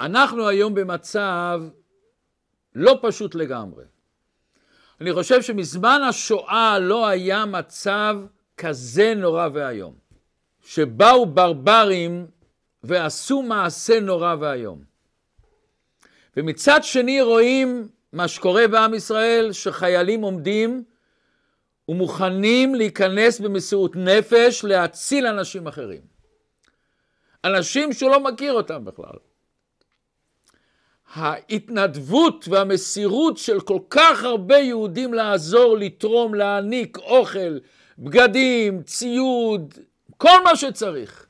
אנחנו היום במצב לא פשוט לגמרי. אני חושב שמזמן השואה לא היה מצב כזה נורא ואיום. שבאו ברברים ועשו מעשה נורא ואיום. ומצד שני רואים מה שקורה בעם ישראל, שחיילים עומדים ומוכנים להיכנס במסירות נפש להציל אנשים אחרים. אנשים שהוא לא מכיר אותם בכלל. ההתנדבות והמסירות של כל כך הרבה יהודים לעזור, לתרום, להעניק אוכל, בגדים, ציוד, כל מה שצריך.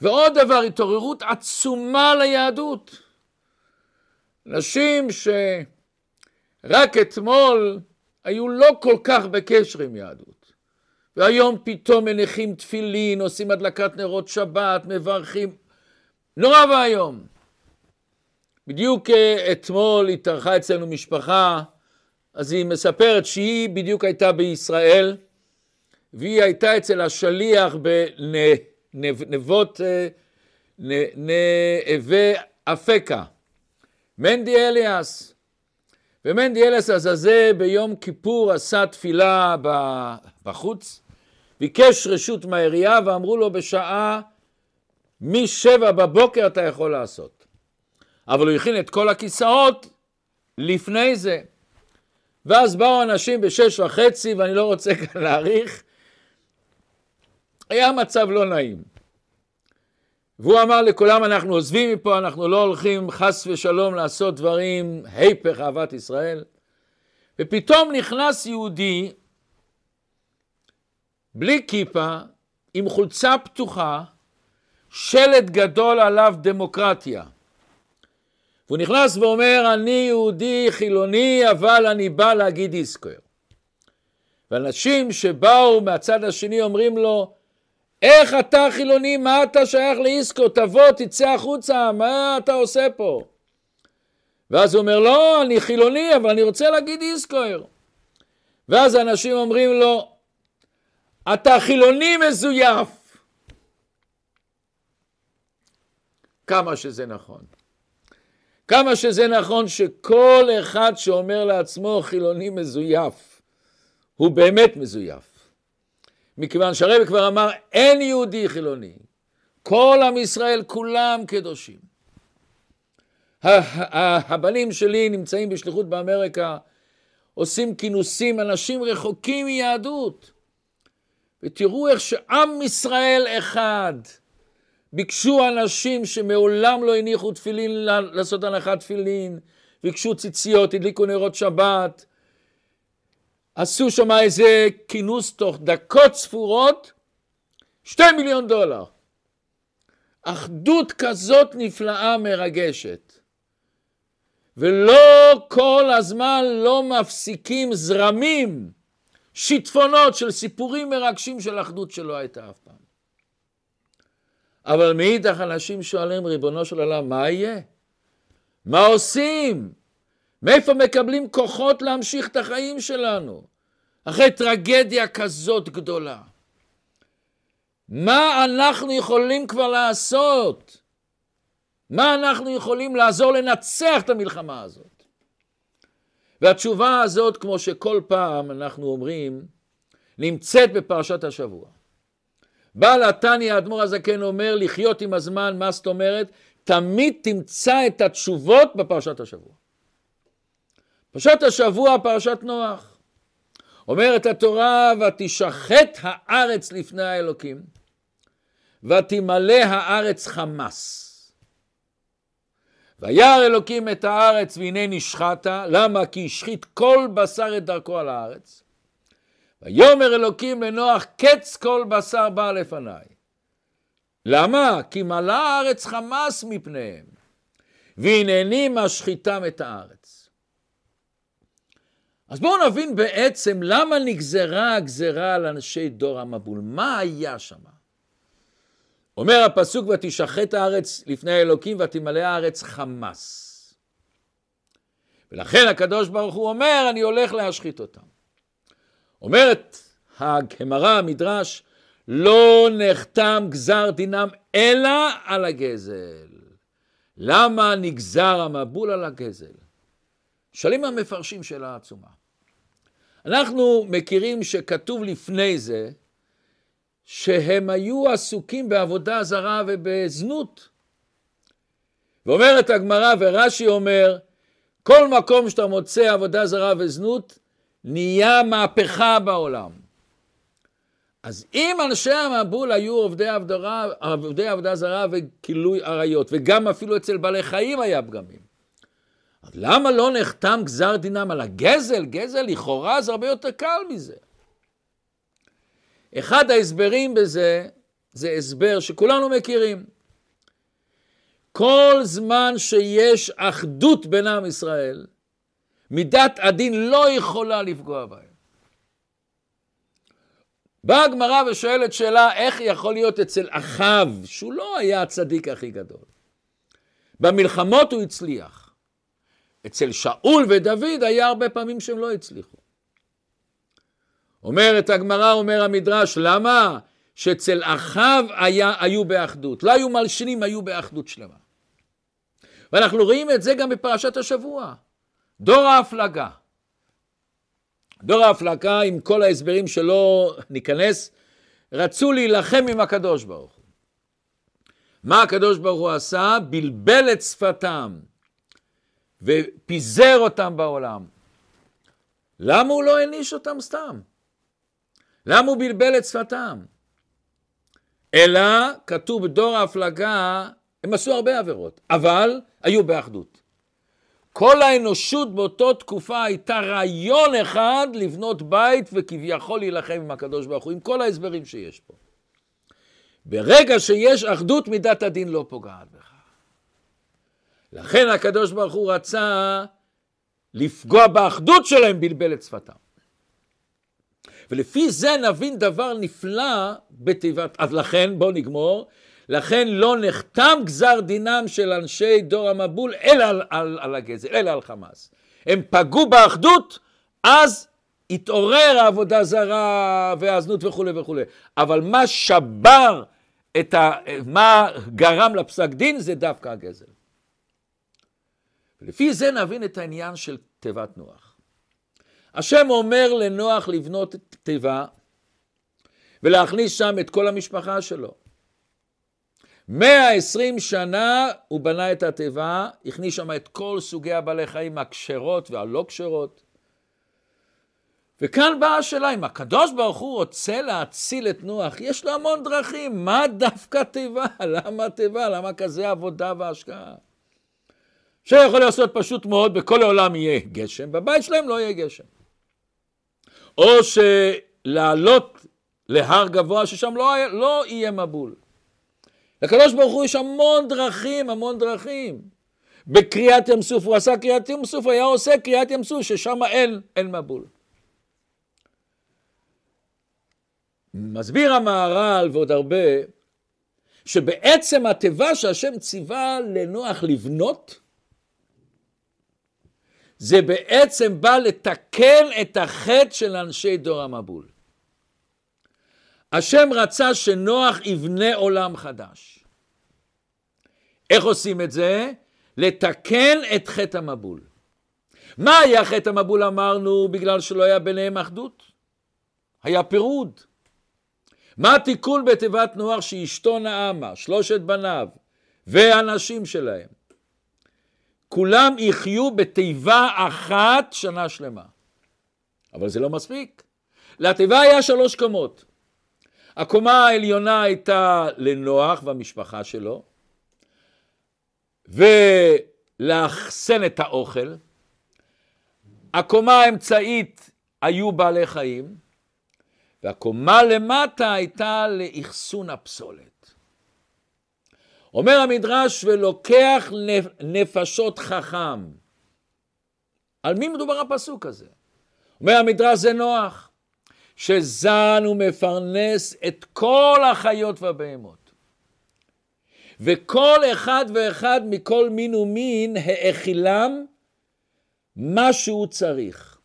ועוד דבר, התעוררות עצומה ליהדות. נשים שרק אתמול היו לא כל כך בקשר עם יהדות. והיום פתאום מניחים תפילין, עושים הדלקת נרות שבת, מברכים. נורא ואיום. בדיוק אה, אתמול התארחה אצלנו משפחה, אז היא מספרת שהיא בדיוק הייתה בישראל, והיא הייתה אצל השליח בנבות אה, נווה אפקה, מנדי אליאס. ומנדי אליאס הזה ביום כיפור עשה תפילה בחוץ, ביקש רשות מהעירייה ואמרו לו בשעה משבע בבוקר אתה יכול לעשות. אבל הוא הכין את כל הכיסאות לפני זה. ואז באו אנשים בשש וחצי, ואני לא רוצה כאן להאריך, היה מצב לא נעים. והוא אמר לכולם, אנחנו עוזבים מפה, אנחנו לא הולכים חס ושלום לעשות דברים היפך אהבת ישראל. ופתאום נכנס יהודי בלי כיפה, עם חולצה פתוחה, שלט גדול עליו דמוקרטיה. והוא נכנס ואומר, אני יהודי חילוני, אבל אני בא להגיד איסקויר. ואנשים שבאו מהצד השני אומרים לו, איך אתה חילוני, מה אתה שייך לאיסקו, תבוא, תצא החוצה, מה אתה עושה פה? ואז הוא אומר, לא, אני חילוני, אבל אני רוצה להגיד איסקויר. ואז אנשים אומרים לו, אתה חילוני מזויף. כמה שזה נכון. כמה שזה נכון שכל אחד שאומר לעצמו חילוני מזויף, הוא באמת מזויף. מכיוון שהרבי כבר אמר, אין יהודי חילוני. כל עם ישראל כולם קדושים. הבנים שלי נמצאים בשליחות באמריקה, עושים כינוסים, אנשים רחוקים מיהדות. ותראו איך שעם ישראל אחד. ביקשו אנשים שמעולם לא הניחו תפילין לעשות הנחת תפילין, ביקשו ציציות, הדליקו נרות שבת, עשו שם איזה כינוס תוך דקות ספורות, שתי מיליון דולר. אחדות כזאת נפלאה מרגשת. ולא כל הזמן לא מפסיקים זרמים, שיטפונות של סיפורים מרגשים של אחדות שלא הייתה אף פעם. אבל מאידך אנשים שואלים, ריבונו של עולם, מה יהיה? מה עושים? מאיפה מקבלים כוחות להמשיך את החיים שלנו? אחרי טרגדיה כזאת גדולה. מה אנחנו יכולים כבר לעשות? מה אנחנו יכולים לעזור לנצח את המלחמה הזאת? והתשובה הזאת, כמו שכל פעם אנחנו אומרים, נמצאת בפרשת השבוע. בעל התניא האדמו"ר הזקן אומר לחיות עם הזמן, מה זאת אומרת? תמיד תמצא את התשובות בפרשת השבוע. פרשת השבוע, פרשת נוח. אומרת התורה, ותשחט הארץ לפני האלוקים, ותמלא הארץ חמס. וירא אלוקים את הארץ והנה נשחטה, למה? כי השחית כל בשר את דרכו על הארץ. ויאמר אלוקים לנוח קץ כל בשר בא לפניי. למה? כי מלאה הארץ חמס מפניהם, והנני משחיתם את הארץ. אז בואו נבין בעצם למה נגזרה הגזרה על אנשי דור המבול. מה היה שם? אומר הפסוק, ותשחט הארץ לפני האלוקים ותמלא הארץ חמס. ולכן הקדוש ברוך הוא אומר, אני הולך להשחית אותם. אומרת הגמרא, המדרש, לא נחתם גזר דינם אלא על הגזל. למה נגזר המבול על הגזל? שואלים המפרשים שאלה עצומה. אנחנו מכירים שכתוב לפני זה שהם היו עסוקים בעבודה זרה ובזנות. ואומרת הגמרא ורש"י אומר, כל מקום שאתה מוצא עבודה זרה וזנות, נהיה מהפכה בעולם. אז אם אנשי המבול היו עובדי עבודה, עובדי עבודה זרה וכילוי עריות, וגם אפילו אצל בעלי חיים היה פגמים, אז למה לא נחתם גזר דינם על הגזל? גזל לכאורה זה הרבה יותר קל מזה. אחד ההסברים בזה, זה הסבר שכולנו מכירים. כל זמן שיש אחדות בין עם ישראל, מידת הדין לא יכולה לפגוע בהם. באה הגמרא ושואלת שאלה, איך יכול להיות אצל אחאב, שהוא לא היה הצדיק הכי גדול? במלחמות הוא הצליח. אצל שאול ודוד היה הרבה פעמים שהם לא הצליחו. אומרת הגמרא, אומר המדרש, למה? שאצל אחאב היה, היו באחדות. לא היו מלשינים, היו באחדות שלמה. ואנחנו רואים את זה גם בפרשת השבוע. דור ההפלגה. דור ההפלגה, עם כל ההסברים שלא ניכנס, רצו להילחם עם הקדוש ברוך הוא. מה הקדוש ברוך הוא עשה? בלבל את שפתם ופיזר אותם בעולם. למה הוא לא העניש אותם סתם? למה הוא בלבל את שפתם? אלא, כתוב בדור ההפלגה, הם עשו הרבה עבירות, אבל היו באחדות. כל האנושות באותה תקופה הייתה רעיון אחד לבנות בית וכביכול להילחם עם הקדוש ברוך הוא, עם כל ההסברים שיש פה. ברגע שיש אחדות, מידת הדין לא פוגעת בך. לכן הקדוש ברוך הוא רצה לפגוע באחדות שלהם, בלבל את שפתם. ולפי זה נבין דבר נפלא בתיבת, אז לכן, בואו נגמור, לכן לא נחתם גזר דינם של אנשי דור המבול אלא על, על, על הגזל, אלא על חמאס. הם פגעו באחדות, אז התעורר העבודה זרה והזנות וכולי וכולי. אבל מה שבר את ה... מה גרם לפסק דין זה דווקא הגזל. לפי זה נבין את העניין של תיבת נוח. השם אומר לנוח לבנות תיבה ולהכניס שם את כל המשפחה שלו. 120 שנה הוא בנה את התיבה, הכניס שם את כל סוגי הבעלי חיים הכשרות והלא כשרות. וכאן באה השאלה, אם הקדוש ברוך הוא רוצה להציל את נוח, יש לו המון דרכים, מה דווקא תיבה? למה תיבה? למה כזה עבודה והשקעה? שיכול לעשות פשוט מאוד, בכל העולם יהיה גשם, בבית שלהם לא יהיה גשם. או שלעלות להר גבוה ששם לא, לא יהיה מבול. לקדוש ברוך הוא יש המון דרכים, המון דרכים. בקריאת ים סוף, הוא עשה קריאת ים סוף, היה עושה קריאת ים סוף, ששם אין, אין מבול. מסביר המהר"ל ועוד הרבה, שבעצם התיבה שהשם ציווה לנוח לבנות, זה בעצם בא לתקן את החטא של אנשי דור המבול. השם רצה שנוח יבנה עולם חדש. איך עושים את זה? לתקן את חטא המבול. מה היה חטא המבול אמרנו בגלל שלא היה ביניהם אחדות? היה פירוד. מה התיקון בתיבת נוח שאשתו נעמה, שלושת בניו והנשים שלהם? כולם יחיו בתיבה אחת שנה שלמה. אבל זה לא מספיק. לתיבה היה שלוש קומות. הקומה העליונה הייתה לנוח והמשפחה שלו, ולאחסן את האוכל. הקומה האמצעית היו בעלי חיים, והקומה למטה הייתה לאחסון הפסולת. אומר המדרש, ולוקח נפשות חכם. על מי מדובר הפסוק הזה? אומר המדרש זה נוח. שזן ומפרנס את כל החיות והבהמות. וכל אחד ואחד מכל מין ומין האכילם מה שהוא צריך.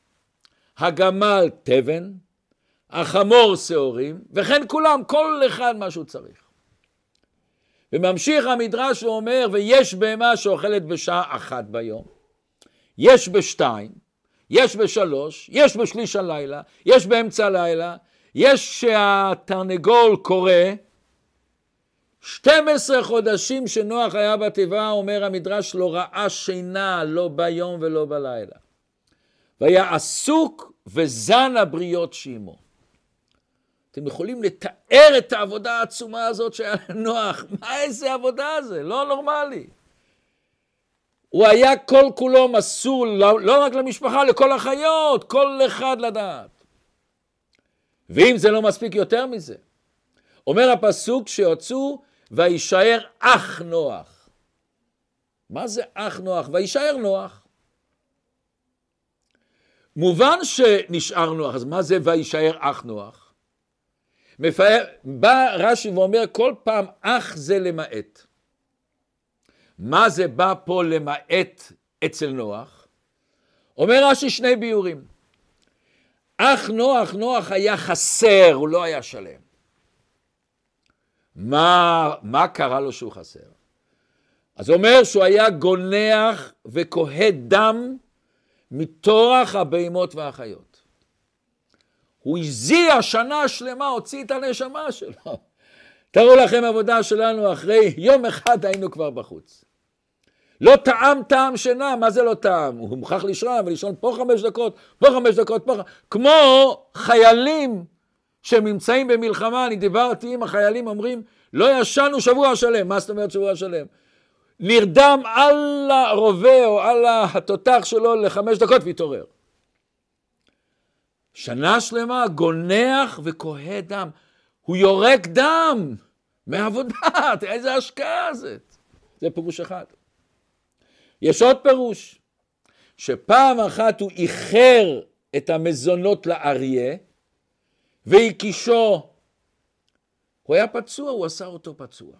הגמל תבן, החמור שעורים, וכן כולם, כל אחד מה שהוא צריך. וממשיך המדרש ואומר, ויש בהמה שאוכלת בשעה אחת ביום, יש בשתיים, יש בשלוש, יש בשליש הלילה, יש באמצע הלילה, יש שהתרנגול קורא, 12 חודשים שנוח היה בתיבה, אומר המדרש, לא ראה שינה, לא ביום ולא בלילה. והיה עסוק וזן הבריות שעמו. אתם יכולים לתאר את העבודה העצומה הזאת שהיה לנוח. מה איזה עבודה זה? לא נורמלי. הוא היה כל כולו מסור לא, לא רק למשפחה, לכל החיות, כל אחד לדעת. ואם זה לא מספיק יותר מזה, אומר הפסוק שיוצאו וישאר אח נוח. מה זה אח נוח? וישאר נוח. מובן שנשאר נוח, אז מה זה וישאר אח נוח? מפאר, בא רש"י ואומר כל פעם אח זה למעט. מה זה בא פה למעט אצל נוח? אומר רש"י שני ביורים. אך נוח, נוח היה חסר, הוא לא היה שלם. מה, מה קרה לו שהוא חסר? אז אומר שהוא היה גונח וכוהה דם מטורח הבהמות והחיות. הוא הזיע שנה שלמה, הוציא את הנשמה שלו. תראו לכם עבודה שלנו אחרי יום אחד היינו כבר בחוץ. לא טעם טעם שינה, מה זה לא טעם? הוא מוכרח לישון ולישון פה חמש דקות, פה חמש דקות, פה חמש... כמו חיילים שנמצאים במלחמה, אני דיברתי עם החיילים, אומרים, לא ישנו שבוע שלם. מה זאת אומרת שבוע שלם? נרדם על הרובה או על התותח שלו לחמש דקות והתעורר. שנה שלמה גונח וכוהה דם. הוא יורק דם מעבודה, איזה השקעה זאת. זה פירוש אחד. יש עוד פירוש, שפעם אחת הוא איחר את המזונות לאריה והקישו. הוא היה פצוע, הוא עשה אותו פצוע.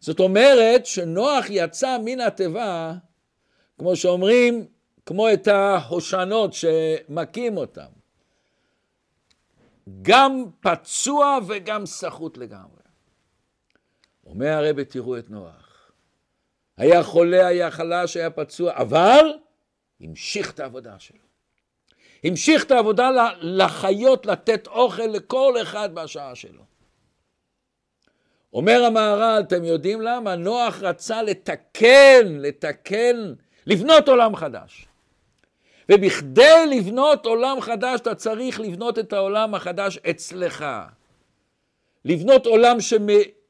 זאת אומרת שנוח יצא מן התיבה, כמו שאומרים, כמו את ההושענות שמכים אותם. גם פצוע וגם סחוט לגמרי. אומר הרבי, תראו את נוח. היה חולה, היה חלש, היה פצוע, אבל המשיך את העבודה שלו. המשיך את העבודה לחיות, לתת אוכל לכל אחד בשעה שלו. אומר המהר"ל, אתם יודעים למה? נוח רצה לתקן, לתקן, לבנות עולם חדש. ובכדי לבנות עולם חדש, אתה צריך לבנות את העולם החדש אצלך. לבנות עולם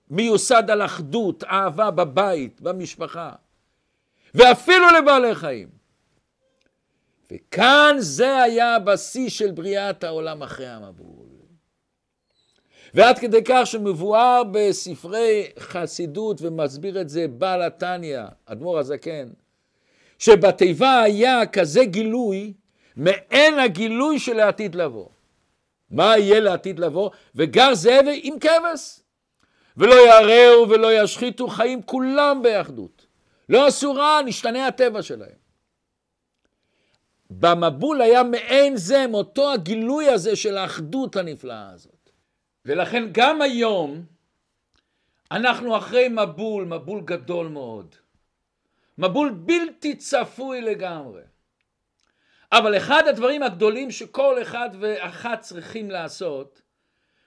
שמיוסד על אחדות, אהבה בבית, במשפחה, ואפילו לבעלי חיים. וכאן זה היה הבסיס של בריאת העולם אחרי המבול. ועד כדי כך שמבואר בספרי חסידות ומסביר את זה בעל התניא, אדמו"ר הזקן, שבתיבה היה כזה גילוי מעין הגילוי של העתיד לבוא. מה יהיה לעתיד לבוא? וגר זאב עם כבש. ולא ירעו ולא ישחיתו, חיים כולם באחדות. לא עשו רע, נשתנה הטבע שלהם. במבול היה מעין זה, מאותו הגילוי הזה של האחדות הנפלאה הזאת. ולכן גם היום אנחנו אחרי מבול, מבול גדול מאוד. מבול בלתי צפוי לגמרי. אבל אחד הדברים הגדולים שכל אחד ואחת צריכים לעשות,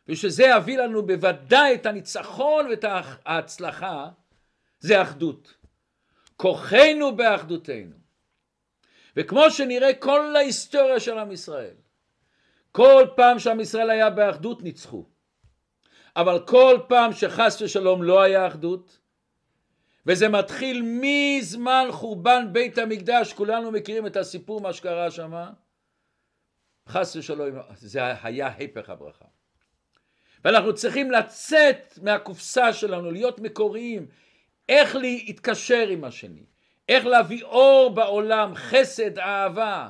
ושזה יביא לנו בוודאי את הניצחון ואת ההצלחה, זה אחדות. כוחנו באחדותנו. וכמו שנראה כל ההיסטוריה של עם ישראל, כל פעם שעם ישראל היה באחדות ניצחו. אבל כל פעם שחס ושלום לא היה אחדות, וזה מתחיל מזמן חורבן בית המקדש, כולנו מכירים את הסיפור מה שקרה שם, חס ושלום, זה היה הפך הברכה. ואנחנו צריכים לצאת מהקופסה שלנו, להיות מקוריים, איך להתקשר עם השני, איך להביא אור בעולם, חסד, אהבה.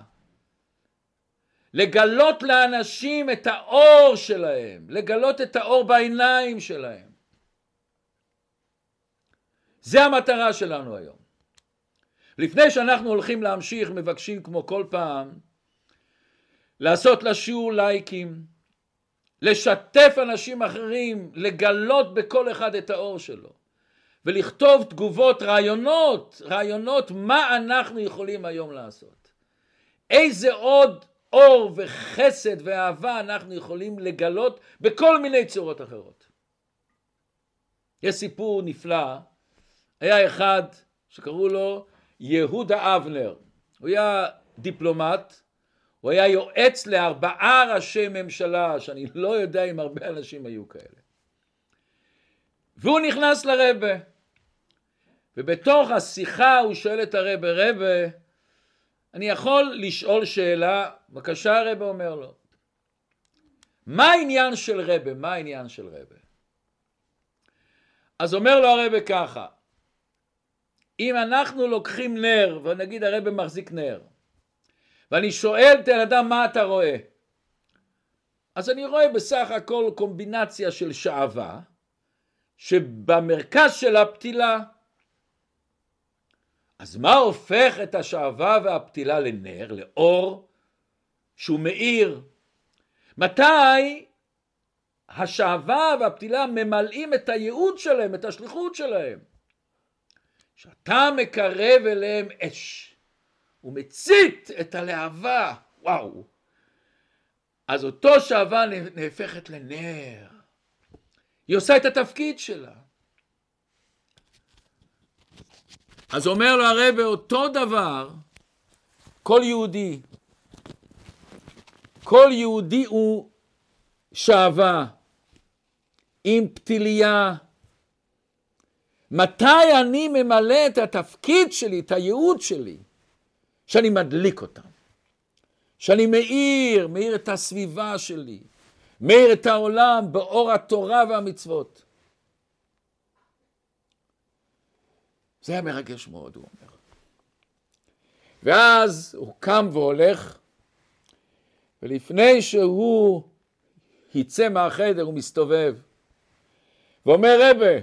לגלות לאנשים את האור שלהם, לגלות את האור בעיניים שלהם. זה המטרה שלנו היום. לפני שאנחנו הולכים להמשיך, מבקשים כמו כל פעם, לעשות לשיעור לייקים, לשתף אנשים אחרים, לגלות בכל אחד את האור שלו. ולכתוב תגובות, רעיונות, רעיונות מה אנחנו יכולים היום לעשות. איזה עוד אור וחסד ואהבה אנחנו יכולים לגלות בכל מיני צורות אחרות. יש סיפור נפלא, היה אחד שקראו לו יהודה אבנר, הוא היה דיפלומט, הוא היה יועץ לארבעה ראשי ממשלה, שאני לא יודע אם הרבה אנשים היו כאלה. והוא נכנס לרבה, ובתוך השיחה הוא שואל את הרבה, רבה, אני יכול לשאול שאלה? בבקשה הרבה אומר לו. מה העניין של רבה? מה העניין של רבה? אז אומר לו הרבה ככה, אם אנחנו לוקחים נר, ונגיד הרבה מחזיק נר, ואני שואל את האדם מה אתה רואה? אז אני רואה בסך הכל קומבינציה של שעווה, שבמרכז של הפתילה. אז מה הופך את השעווה והפתילה לנר, לאור, שהוא מאיר? מתי השעווה והפתילה ממלאים את הייעוד שלהם, את השליחות שלהם? כשאתה מקרב אליהם אש. הוא מצית את הלהבה, וואו. אז אותו שעווה נהפכת לנר. היא עושה את התפקיד שלה. אז אומר לו הרב, אותו דבר, כל יהודי, כל יהודי הוא שעווה, עם פתיליה. מתי אני ממלא את התפקיד שלי, את הייעוד שלי? שאני מדליק אותם, שאני מאיר, מאיר את הסביבה שלי, מאיר את העולם באור התורה והמצוות. זה היה מרגש מאוד, הוא אומר. ואז הוא קם והולך, ולפני שהוא יצא מהחדר הוא מסתובב, ואומר, רבה,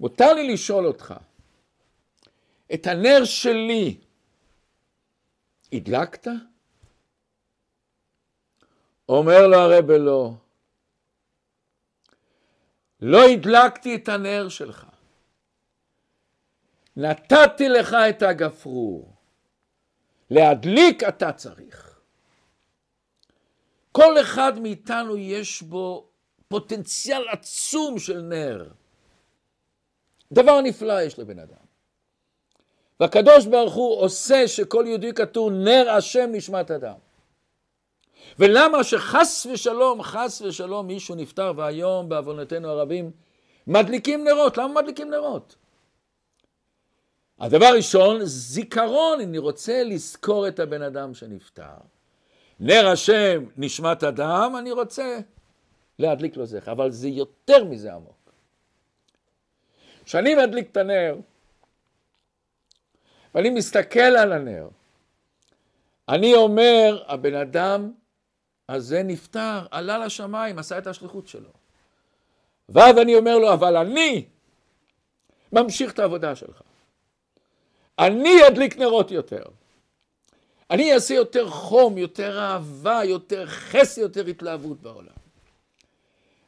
מותר לי לשאול אותך, את הנר שלי הדלקת? אומר לו הרבה לא. לא הדלקתי את הנר שלך. נתתי לך את הגפרור. להדליק אתה צריך. כל אחד מאיתנו יש בו פוטנציאל עצום של נר. דבר נפלא יש לבן אדם. והקדוש ברוך הוא עושה שכל יהודי כתוב נר השם נשמת אדם. ולמה שחס ושלום, חס ושלום מישהו נפטר והיום בעוונותינו הרבים מדליקים נרות, למה מדליקים נרות? הדבר ראשון, זיכרון, אני רוצה לזכור את הבן אדם שנפטר. נר השם נשמת אדם, אני רוצה להדליק לו זכר, אבל זה יותר מזה עמוק. כשאני מדליק את הנר, ואני מסתכל על הנר. אני אומר, הבן אדם הזה נפטר, עלה לשמיים, עשה את השליחות שלו. ואז אני אומר לו, אבל אני ממשיך את העבודה שלך. אני אדליק נרות יותר. אני אעשה יותר חום, יותר אהבה, יותר חסד, יותר התלהבות בעולם.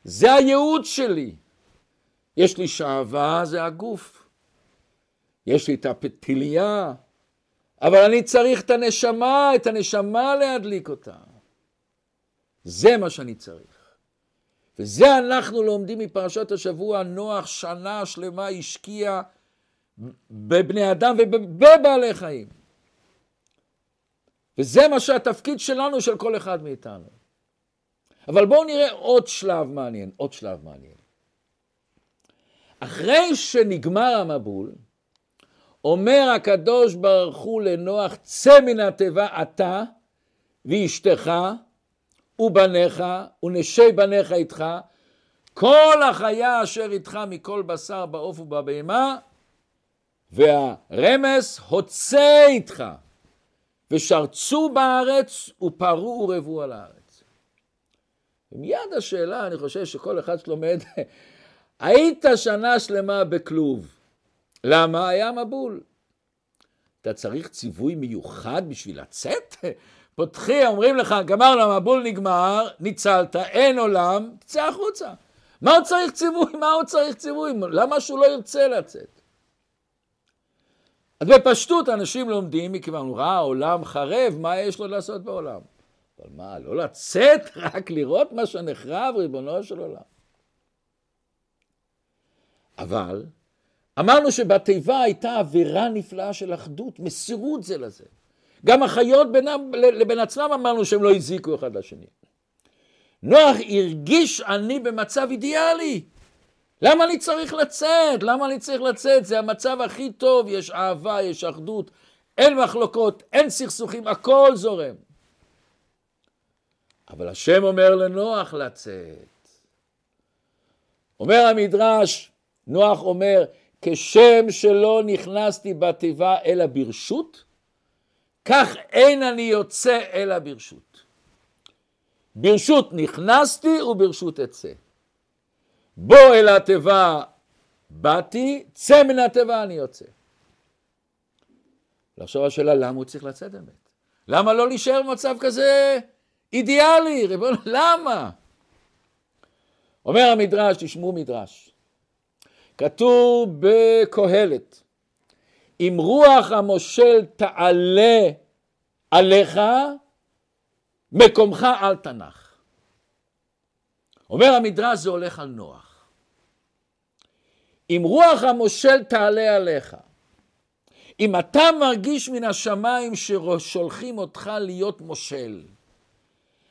זה הייעוד שלי. יש לי שעווה, זה הגוף. יש לי את הפתיליה, אבל אני צריך את הנשמה, את הנשמה להדליק אותה. זה מה שאני צריך. וזה אנחנו לומדים מפרשת השבוע, נוח שנה שלמה השקיע בבני אדם ובבעלי חיים. וזה מה שהתפקיד שלנו, של כל אחד מאיתנו. אבל בואו נראה עוד שלב מעניין, עוד שלב מעניין. אחרי שנגמר המבול, אומר הקדוש ברוך הוא לנוח, צא מן התיבה אתה ואשתך ובניך ונשי בניך איתך, כל החיה אשר איתך מכל בשר בעוף ובבהמה, והרמס הוצא איתך, ושרצו בארץ ופרו ורבו על הארץ. ומיד השאלה, אני חושב שכל אחד שלומד, היית שנה שלמה בכלוב. למה? היה מבול. אתה צריך ציווי מיוחד בשביל לצאת? פותחי, אומרים לך, גמר המבול נגמר, ניצלת, אין עולם, תצא החוצה. מה הוא צריך ציווי? מה הוא צריך ציווי? למה שהוא לא ירצה לצאת? אז בפשטות אנשים לומדים מכיוון הוא ראה עולם חרב, מה יש לו לעשות בעולם? אבל מה, לא לצאת, רק לראות מה שנחרב, ריבונו של עולם. אבל אמרנו שבתיבה הייתה אווירה נפלאה של אחדות, מסירות זה לזה. גם החיות בינם, לבין עצמם אמרנו שהם לא הזיקו אחד לשני. נוח הרגיש אני במצב אידיאלי. למה אני צריך לצאת? למה אני צריך לצאת? זה המצב הכי טוב, יש אהבה, יש אחדות, אין מחלוקות, אין סכסוכים, הכל זורם. אבל השם אומר לנוח לצאת. אומר המדרש, נוח אומר, כשם שלא נכנסתי בתיבה אלא ברשות, כך אין אני יוצא אלא ברשות. ברשות נכנסתי וברשות אצא. בוא אל התיבה באתי, צא מן התיבה אני יוצא. לחשוב השאלה למה הוא צריך לצאת באמת? למה לא להישאר במצב כזה אידיאלי? ריבון, למה? אומר המדרש, תשמעו מדרש, כתוב בקהלת, אם רוח המושל תעלה עליך, מקומך אל תנח. אומר המדרש זה הולך על נוח. אם רוח המושל תעלה עליך, אם אתה מרגיש מן השמיים ששולחים אותך להיות מושל,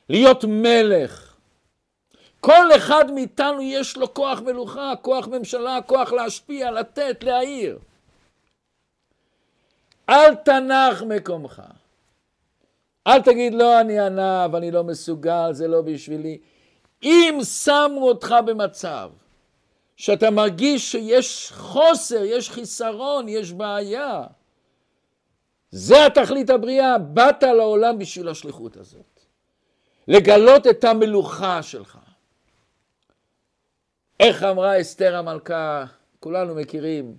להיות מלך, כל אחד מאיתנו יש לו כוח מלוכה, כוח ממשלה, כוח להשפיע, לתת, להעיר. אל תנח מקומך. אל תגיד לא אני ענב, אני לא מסוגל, זה לא בשבילי. אם שמו אותך במצב שאתה מרגיש שיש חוסר, יש חיסרון, יש בעיה, זה התכלית הבריאה, באת לעולם בשביל השליחות הזאת. לגלות את המלוכה שלך. איך אמרה אסתר המלכה, כולנו מכירים,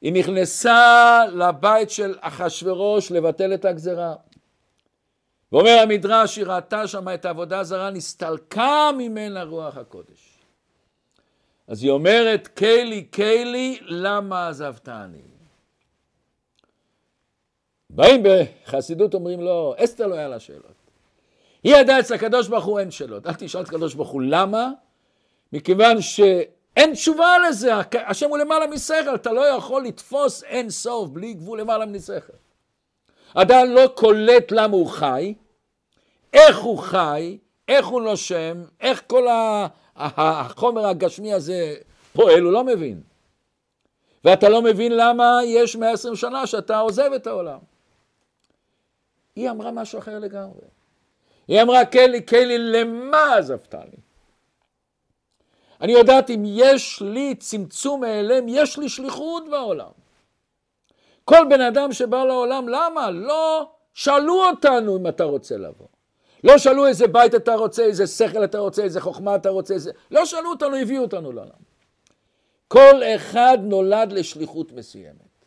היא נכנסה לבית של אחשורוש לבטל את הגזרה. ואומר המדרש, היא ראתה שם את העבודה הזרה, נסתלקה ממנה רוח הקודש. אז היא אומרת, קיילי, קיילי, למה עזבתני? באים בחסידות אומרים לו, אסתר לא היה לה שאלות. היא ידעה אצל הקדוש ברוך הוא אין שאלות. אל תשאל את הקדוש ברוך הוא למה, מכיוון שאין תשובה לזה, השם הוא למעלה משכל, אתה לא יכול לתפוס אין סוף בלי גבול למעלה משכל. אדם לא קולט למה הוא חי, איך הוא חי, איך הוא נושם, איך כל החומר הגשמי הזה פועל, הוא לא מבין. ואתה לא מבין למה יש 120 שנה שאתה עוזב את העולם. היא אמרה משהו אחר לגמרי. היא אמרה, קלי, קלי, למה עזבתני? אני יודעת אם יש לי צמצום ההלם, יש לי שליחות בעולם. כל בן אדם שבא לעולם, למה? לא שאלו אותנו אם אתה רוצה לבוא. לא שאלו איזה בית אתה רוצה, איזה שכל אתה רוצה, איזה חוכמה אתה רוצה, איזה... לא שאלו אותנו, הביאו אותנו לעולם. כל אחד נולד לשליחות מסוימת.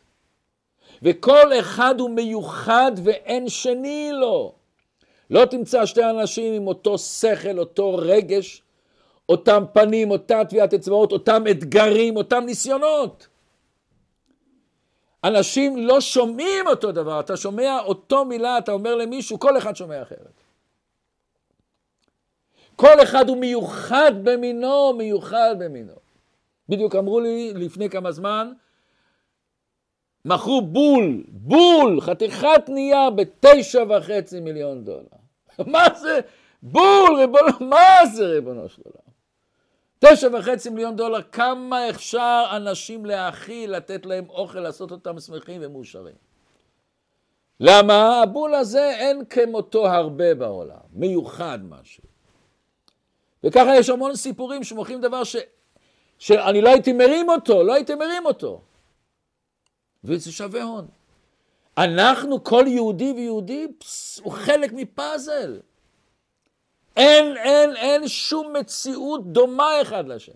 וכל אחד הוא מיוחד ואין שני לו. לא תמצא שתי אנשים עם אותו שכל, אותו רגש, אותם פנים, אותה טביעת אצבעות, אותם אתגרים, אותם ניסיונות. אנשים לא שומעים אותו דבר, אתה שומע אותו מילה, אתה אומר למישהו, כל אחד שומע אחרת. כל אחד הוא מיוחד במינו, מיוחד במינו. בדיוק אמרו לי לפני כמה זמן, מכרו בול, בול, חתיכת נייר בתשע וחצי מיליון דולר. מה זה? בול, ריבונו, מה זה ריבונו של עולם? תשע וחצי מיליון דולר, כמה אפשר אנשים להאכיל, לתת להם אוכל, לעשות אותם שמחים ומאושרים? למה? הבול הזה אין כמותו הרבה בעולם, מיוחד משהו. וככה יש המון סיפורים שמוכרים דבר ש... שאני לא הייתי מרים אותו, לא הייתי מרים אותו. וזה שווה הון. אנחנו, כל יהודי ויהודי, פס, הוא חלק מפאזל. אין, אין, אין שום מציאות דומה אחד לשני.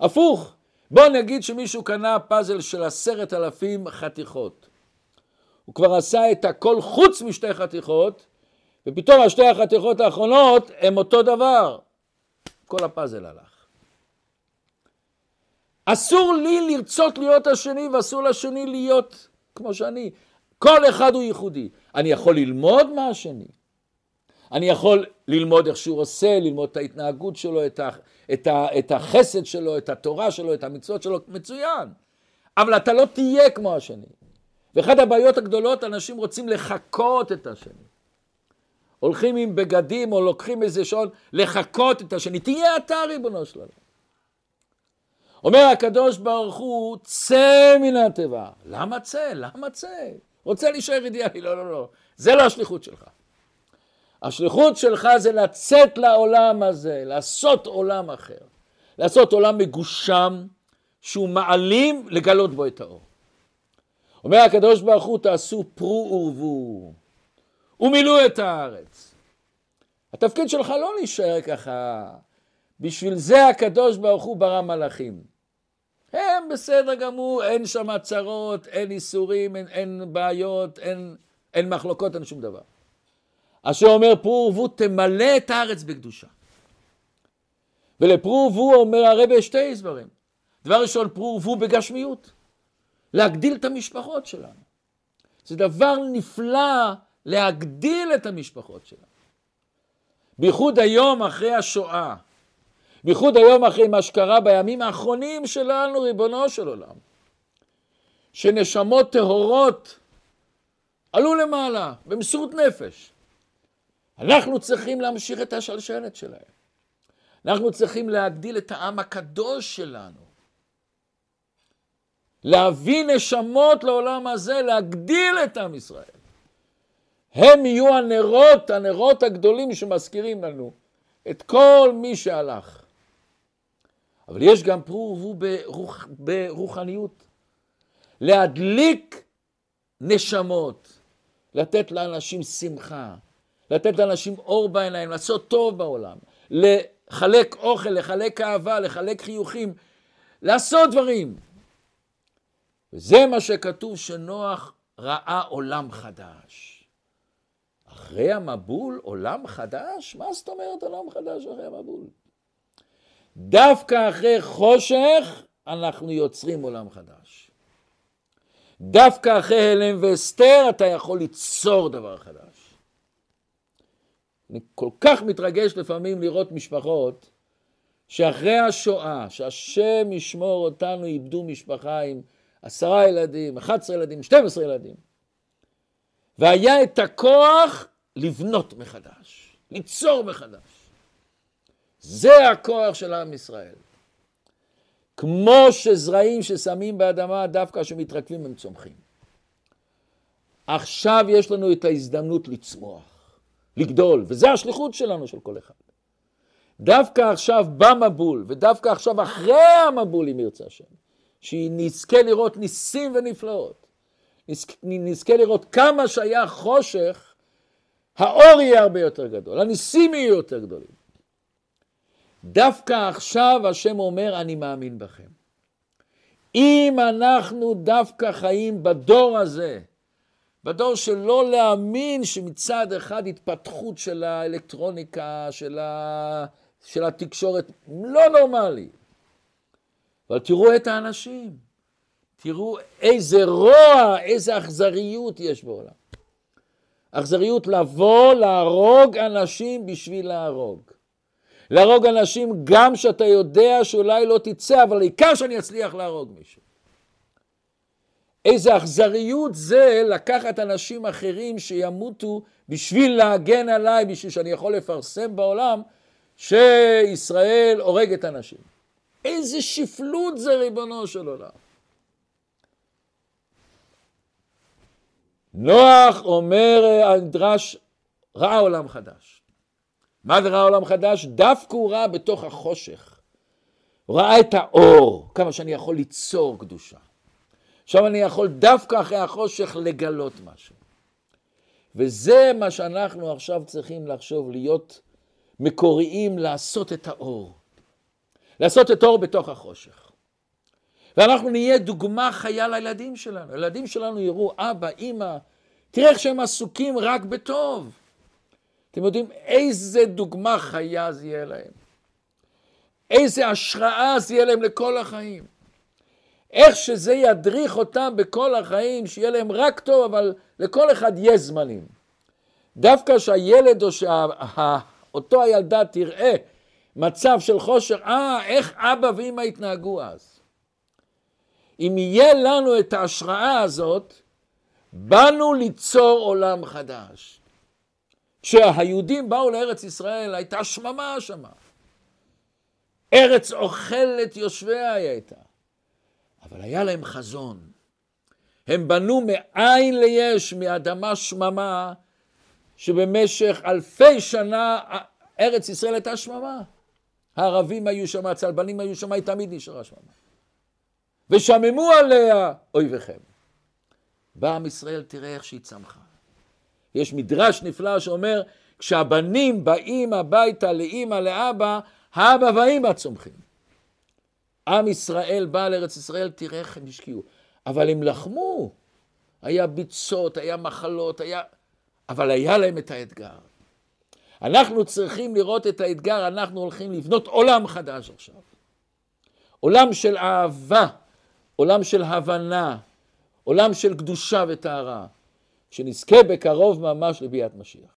הפוך, בוא נגיד שמישהו קנה פאזל של עשרת אלפים חתיכות. הוא כבר עשה את הכל חוץ משתי חתיכות, ופתאום השתי החתיכות האחרונות הם אותו דבר. כל הפאזל הלך. אסור לי לרצות להיות השני ואסור לשני להיות כמו שאני. כל אחד הוא ייחודי. אני יכול ללמוד מהשני. אני יכול ללמוד איך שהוא עושה, ללמוד את ההתנהגות שלו, את, ה, את, ה, את החסד שלו, את התורה שלו, את המצוות שלו, מצוין. אבל אתה לא תהיה כמו השני. ואחת הבעיות הגדולות, אנשים רוצים לחקות את השני. הולכים עם בגדים או לוקחים איזה שעון, לחקות את השני. תהיה אתה ריבונו של עולם. אומר הקדוש ברוך הוא, צא מן התיבה. למה צא? למה צא? רוצה להישאר אידיאלי? לא, לא, לא. זה לא השליחות שלך. השליחות שלך זה לצאת לעולם הזה, לעשות עולם אחר. לעשות עולם מגושם, שהוא מעלים, לגלות בו את האור. אומר הקדוש ברוך הוא, תעשו פרו ורבו, ומילאו את הארץ. התפקיד שלך לא להישאר ככה. בשביל זה הקדוש ברוך הוא ברא מלאכים. הם בסדר גמור, אין שם צרות, אין איסורים, אין, אין בעיות, אין, אין מחלוקות, אין שום דבר. אשר אומר פרו ורבו תמלא את הארץ בקדושה. ולפרו ורבו אומר הרבה שתי הסברים. דבר ראשון, פרו ורבו בגשמיות. להגדיל את המשפחות שלנו. זה דבר נפלא להגדיל את המשפחות שלנו. בייחוד היום אחרי השואה, בייחוד היום אחרי מה שקרה בימים האחרונים שלנו, ריבונו של עולם, שנשמות טהורות עלו למעלה במסירות נפש. אנחנו צריכים להמשיך את השלשלת שלהם. אנחנו צריכים להגדיל את העם הקדוש שלנו. להביא נשמות לעולם הזה, להגדיל את עם ישראל. הם יהיו הנרות, הנרות הגדולים שמזכירים לנו את כל מי שהלך. אבל יש גם פרו ורבו ברוח, ברוחניות. להדליק נשמות, לתת לאנשים שמחה, לתת לאנשים אור בעיניים, לעשות טוב בעולם, לחלק אוכל, לחלק אהבה, לחלק חיוכים, לעשות דברים. וזה מה שכתוב שנוח ראה עולם חדש. אחרי המבול עולם חדש? מה זאת אומרת עולם חדש אחרי המבול? דווקא אחרי חושך אנחנו יוצרים עולם חדש. דווקא אחרי הלם ואסתר אתה יכול ליצור דבר חדש. אני כל כך מתרגש לפעמים לראות משפחות שאחרי השואה, שהשם ישמור אותנו, איבדו משפחה עם עשרה ילדים, 11 ילדים, 12 ילדים. והיה את הכוח לבנות מחדש, ליצור מחדש. זה הכוח של עם ישראל. כמו שזרעים ששמים באדמה, דווקא שמתרכבים הם צומחים. עכשיו יש לנו את ההזדמנות לצמוח, לגדול, וזה השליחות שלנו, של כל אחד. דווקא עכשיו במבול, ודווקא עכשיו אחרי המבול, אם ירצה השם, שנזכה לראות ניסים ונפלאות, נזכה לראות כמה שהיה חושך, האור יהיה הרבה יותר גדול, הניסים יהיו יותר גדולים. דווקא עכשיו השם אומר, אני מאמין בכם. אם אנחנו דווקא חיים בדור הזה, בדור של לא להאמין שמצד אחד התפתחות של האלקטרוניקה, של, ה... של התקשורת, לא נורמלי. אבל תראו את האנשים, תראו איזה רוע, איזה אכזריות יש בעולם. אכזריות לבוא, להרוג אנשים בשביל להרוג. להרוג אנשים גם שאתה יודע שאולי לא תצא, אבל העיקר שאני אצליח להרוג מישהו. איזה אכזריות זה לקחת אנשים אחרים שימותו בשביל להגן עליי, בשביל שאני יכול לפרסם בעולם שישראל הורגת אנשים. איזה שפלות זה ריבונו של עולם. נוח אומר המדרש, ראה עולם חדש. מה זה ראה עולם חדש? דווקא הוא ראה בתוך החושך. הוא ראה את האור, כמה שאני יכול ליצור קדושה. עכשיו אני יכול דווקא אחרי החושך לגלות משהו. וזה מה שאנחנו עכשיו צריכים לחשוב, להיות מקוריים, לעשות את האור. לעשות את האור בתוך החושך. ואנחנו נהיה דוגמה חיה לילדים שלנו. הילדים שלנו יראו אבא, אימא, תראה איך שהם עסוקים רק בטוב. אתם יודעים איזה דוגמה חיה זה יהיה להם. איזה השראה זה יהיה להם לכל החיים. איך שזה ידריך אותם בכל החיים, שיהיה להם רק טוב, אבל לכל אחד יש זמנים. דווקא שהילד או שאותו הילדה תראה מצב של חושר, אה, איך אבא ואמא התנהגו אז. אם יהיה לנו את ההשראה הזאת, באנו ליצור עולם חדש. כשהיהודים באו לארץ ישראל, הייתה שממה שמה. ארץ אוכלת יושביה היא הייתה. אבל היה להם חזון. הם בנו מאין ליש, מאדמה שממה, שבמשך אלפי שנה ארץ ישראל הייתה שממה. הערבים היו שם, הצלבנים היו שם, היא תמיד נשארה שממה. ושממו עליה אויביכם. בא עם ישראל, תראה איך שהיא צמחה. יש מדרש נפלא שאומר, כשהבנים באים הביתה לאימא, לאבא, האבא והאימא צומחים. עם ישראל בא לארץ ישראל, תראה איך הם השקיעו. אבל הם לחמו. היה ביצות, היה מחלות, היה... אבל היה להם את האתגר. אנחנו צריכים לראות את האתגר, אנחנו הולכים לבנות עולם חדש עכשיו. עולם של אהבה, עולם של הבנה, עולם של קדושה וטהרה, שנזכה בקרוב ממש לביאת משיח.